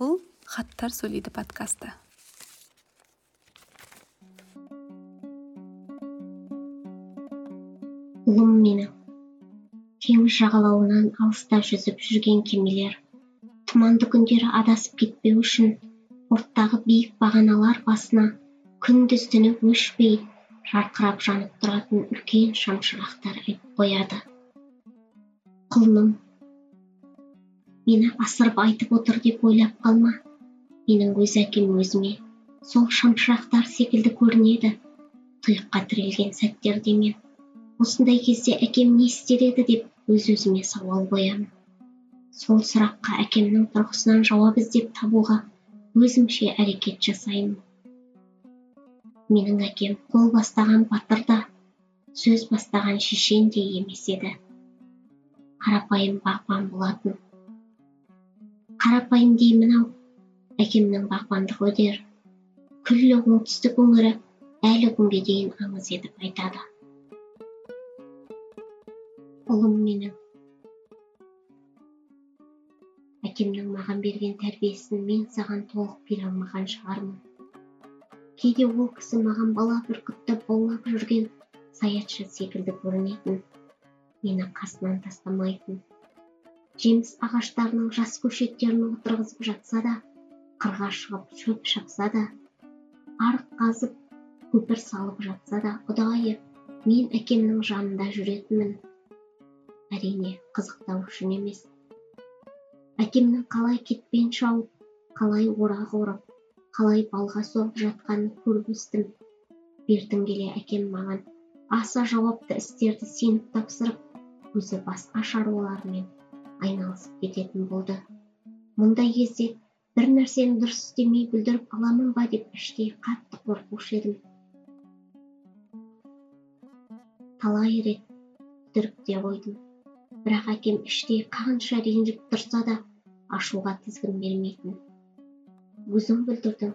бұл хаттар сөйлейді подкасты. Ұлым менің теңіз жағалауынан алыста жүзіп жүрген кемелер. Тұманды күндері адасып кетпеу үшін порттағы биік бағаналар басына күндіз түні өшпей жарқырап жанып тұратын үлкен шамшырақтар іліп қояды құлыным мені асырып айтып отыр деп ойлап қалма. Менің өз әкем өзіме сол шамшырақтар секілді көрінеді. Тұйыққа тірелген сәттерде мен осындай кезде әкем не істер еді деп өз өзіме сауал қоямын. Сол сұраққа әкемнің тұрғысынан жауап іздеп табуға өзімше әрекет жасаймын менің әкем қол бастаған батыр да сөз бастаған шешен де емес еді. Қарапайым бағбан болатын қарапайым деймін ау. Әкемнің бағбандық өнер күллі оңтүстік өңірі әлі күнге дейін аңыз етіп айтады. Ұлым менің. Әкемнің маған берген тәрбиесін мен саған толық бере алмаған шығармын. Кейде ол кісі маған бала бүркітті баулап жүрген саятшы секілді көрінетін мені қасынан тастамайтын. Жеміс ағаштарының жас көшеттерін отырғызып жатса да қырға шығып шөп шапса да арық қазып көпір салып жатса да ұдайы мен әкемнің жанында жүретінмін. Әрине қызықтау үшін емес. Әкемнің қалай кетпен шауып қалай орақ орып қалай балға соғып жатқанын көріп өстім. Бертін келе әкем маған аса жауапты істерді сеніп тапсырып өзі басқа шаруалармен айналысып кететін болды. Мұндай кезде бір нәрсені дұрыс істемей бүлдіріп аламын ба деп іштей қатты қорқушы едім. Талай рет бүлдіріп те қойдым. Бірақ әкем іштей қанша ренжіп тұрса да ашуға тізгін бермейтін. Өзің бүлдірдің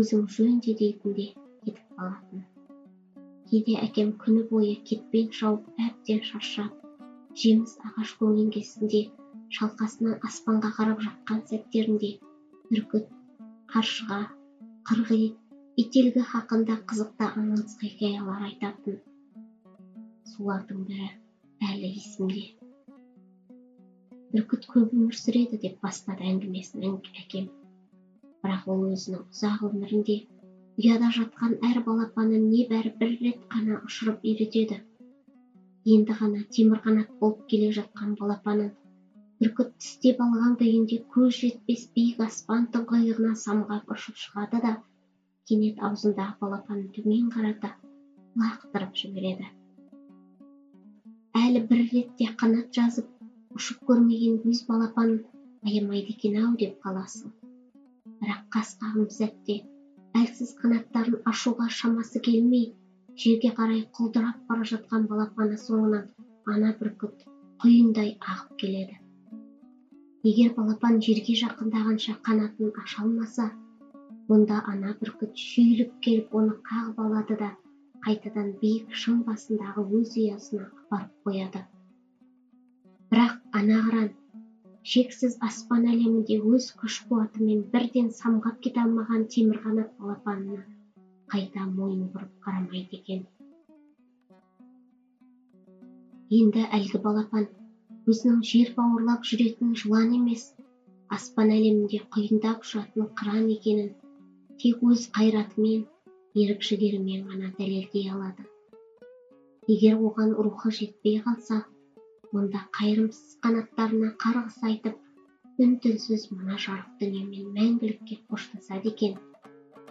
өзің жөнде дейтін де кетіп қалатын. Кейде әкем күні бойы кетпен шауып әбден шаршап жеміс ағаш көлеңкесінде шалқасынан аспанға қарап жатқан сәттерінде бүркіт қаршыға қырғи ителгі хақында қызықты аңыз хикаялар айтатын солардың бірі әлі есімде. Бүркіт көп өмір сүреді деп бастады әңгімесін әкем. Бірақ ол өзінің ұзақ өмірінде ұяда жатқан әр балапанын небәрі бір рет қана ұшырып үйретеді. Енді ғана темір қанат болып келе жатқан балапанын бүркіт тістеп алған күйінде көз жетпес биік аспан тұңғиығына самғап ұшып шығады да кенет аузындағы балапанын төмен қарата лақтырып жібереді. Әлі бір ретте қанат жазып ұшып көрмеген өз балапанын аямайды екен ау деп қаласың. Бірақ қас қағым сәтте әлсіз қанаттарын ашуға шамасы келмей жерге қарай құлдырап бара жатқан балапаны соңынан ана бүркіт құйындай ағып келеді. Егер балапан жерге жақындағанша қанатын аша алмаса онда ана бүркіт шүйіліп келіп оны қағып алады да қайтадан биік шың басындағы өз ұясына апарып қояды. Бірақ ана қыран шексіз аспан әлемінде өз күш қуатымен бірден самғап кете алмаған темір қанат балапанына қайта мойын бұрып қарамайды екен енді әлгі балапан өзінің жер бауырлап жүретін жылан емес аспан әлемінде құйындап ұшатын қыран екенін тек өз қайратымен ерік жігерімен ғана дәлелдей алады. Егер оған рухы жетпей қалса онда қайырымсыз қанаттарына қарғыс айтып үн түнсіз мына жарық дүниемен мәңгілікке қоштасады екен.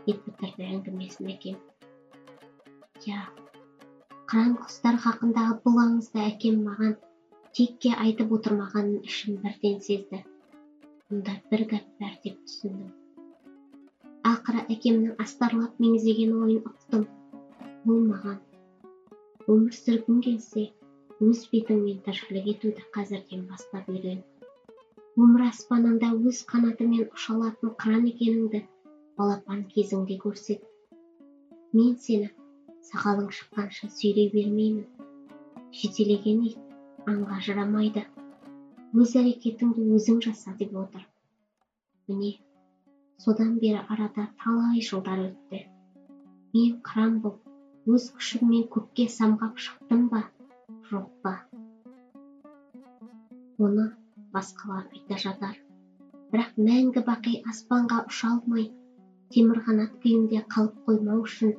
Деп бітірді әңгімесін әкем. Иә қыран құстар хақындағы бұл аңызды әкем маған текке айтып отырмағанын ішім бірден сезді. Мұнда бір гәп бар деп түсіндім. Ақыры әкемнің астарлап меңзеген ойын ұқтым. Ол маған өмір сүргің келсе өз бетіңмен тіршілік етуді қазірден бастап үйрен өмір аспанында өз қанатымен ұша алатын қыран екеніңді балапан кезіңде көрсет. Мен сені сақалың шыққанша сүйрей бермеймін. Жетелеген ит аңға жарамайды. Өз әрекетіңді өзің жаса деп отыр. Міне содан бері арада талай жылдар өтті. Мен қыран боп өз күшіммен көкке самғап шықтым ба? Жоқ па? Оны басқалар айта жатар. Бірақ мәңгі бақи аспанға ұша алмай темір қанат күйімде қалып қоймау үшін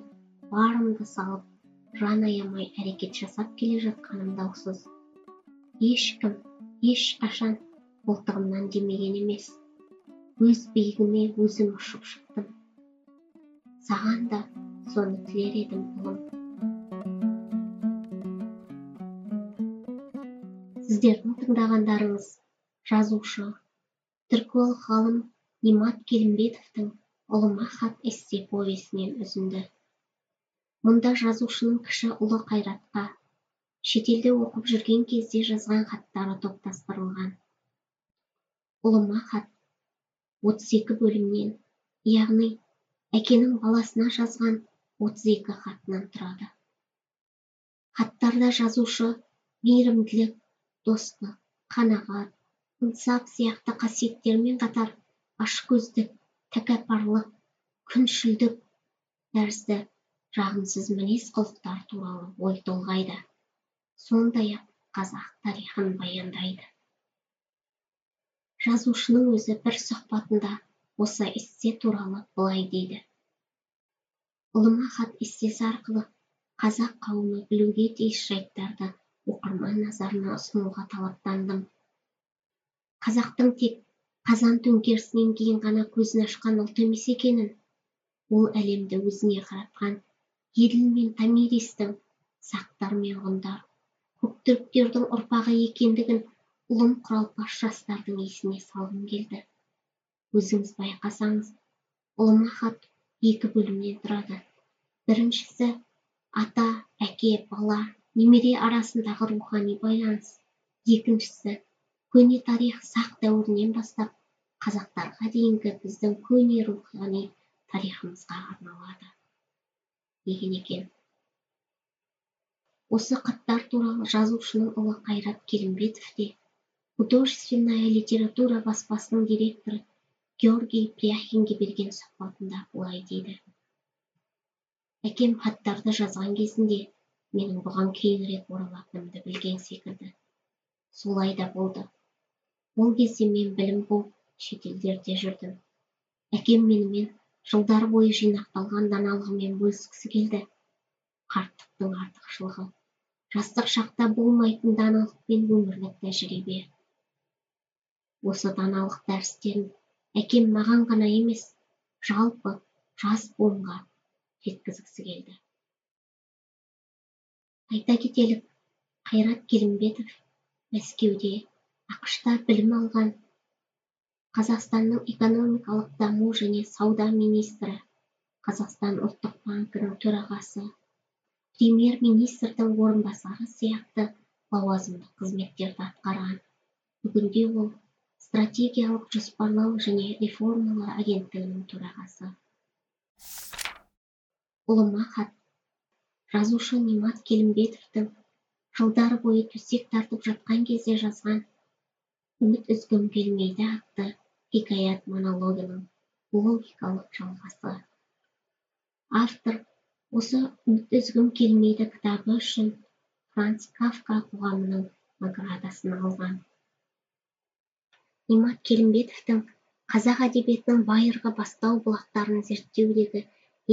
барымды салып жан аямай әрекет жасап келе жатқаным даусыз. Ешкім ешқашан қолтығымнан демеген емес. Өз биігіме өзім ұшып шықтым. Саған да соны тілер едім ұлым. Сіздердің тыңдағандарыңыз жазушы түрколог ғалым немат келімбетовтің ұлыма хат эссе повесінен үзінді мұнда жазушының кіші ұлы қайратқа шетелде оқып жүрген кезде жазған хаттары топтастырылған. Ұлыма хат отыз екі бөлімнен яғни әкенің баласына жазған отыз екі хатынан тұрады. Хаттарда жазушы мейірімділік достық қанағат ынсап сияқты қасиеттермен қатар ашкөздік тәкаппарлық күншілдік тәрізді жағымсыз мінез құлықтар туралы ой толғайды. Сондай ақ қазақ тарихын баяндайды. Жазушының өзі бір сұхбатында осы эссе туралы былай дейді. Ұлыма хат эссесі арқылы қазақ қауымы білуге тиіс жайттарды оқырман назарына ұсынуға талаптандым. Қазақтың тек қазан төңкерісінен кейін ғана көзін ашқан ұлт емес екенін. Ол әлемді өзіне қаратқан еділ мен томиристің сақтар мен ғұндар көктүріктердің ұрпағы екендігін ұлым құралпас жастардың есіне салғым келді. Өзіңіз байқасаңыз ұлыма хат екі бөлімнен тұрады. Біріншісі ата әке бала немере арасындағы рухани байланыс. Екіншісі көне тарих сақ дәуірінен бастап қазақтарға дейінгі біздің көне рухани тарихымызға арналады. Деген екен. Осы хаттар туралы жазушының ұлы қайрат келімбетов те художественная литература баспасының директоры георгий пряхинге берген сұхбатында былай дейді. Әкем хаттарды жазған кезінде менің бұған кейінірек оралатынымды білген секілді. Солай да болды. Ол кезде мен білім қуып шетелдерде жүрдім әкем менімен жылдар бойы жинақталған даналығымен бөліскісі келді. Қарттықтың артықшылығы. Жастық шақта болмайтын даналық пен өмірлік тәжірибе. Осы даналық дәрістерін әкем маған ғана емес жалпы жас буынға жеткізгісі келді. Айта кетелік қайрат келімбетов мәскеуде ақшта білім алған қазақстанның экономикалық даму және сауда министрі қазақстан ұлттық банкінің төрағасы премьер министрдің орынбасары сияқты лауазымды қызметтерді атқарған. Бүгінде ол стратегиялық жоспарлау және реформалар агенттігінің төрағасы. Ұлыма хат жазушы немат келімбетовтің жылдар бойы төсек тартып жатқан кезде жазған үміт үзгім келмейді атты хикаят монологының логикалық жалғасы. Автор осы үзгім келмейді кітабы үшін франц кафка қоғамының наградасын алған. Немат келімбетовтің қазақ әдебиетінің байырғы бастау бұлақтарын зерттеудегі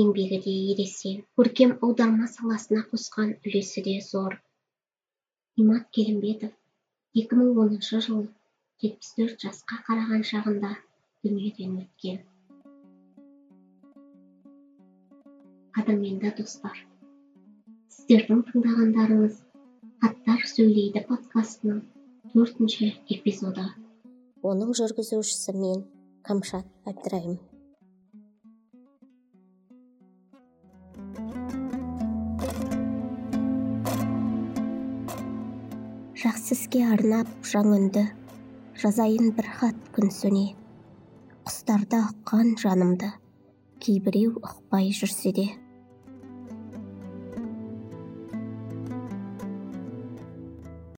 еңбегі де ересен көркем аударма саласына қосқан үлесі де зор. Немат келімбетов екі мың оныншы жылы жетпіс төрт жасқа қараған шағында дүниеден өткен. Қадірменді достар. Сіздердің тыңдағандарыңыз хаттар сөйлейді подкастының төртінші эпизоды. Оның жүргізушісі мен камшат әбдірайым. Жақсы іске арнап үнді жазайын бір хат күн сөне құстарда ұққан жанымды. Кейбіреу ұқпай жүрсе де.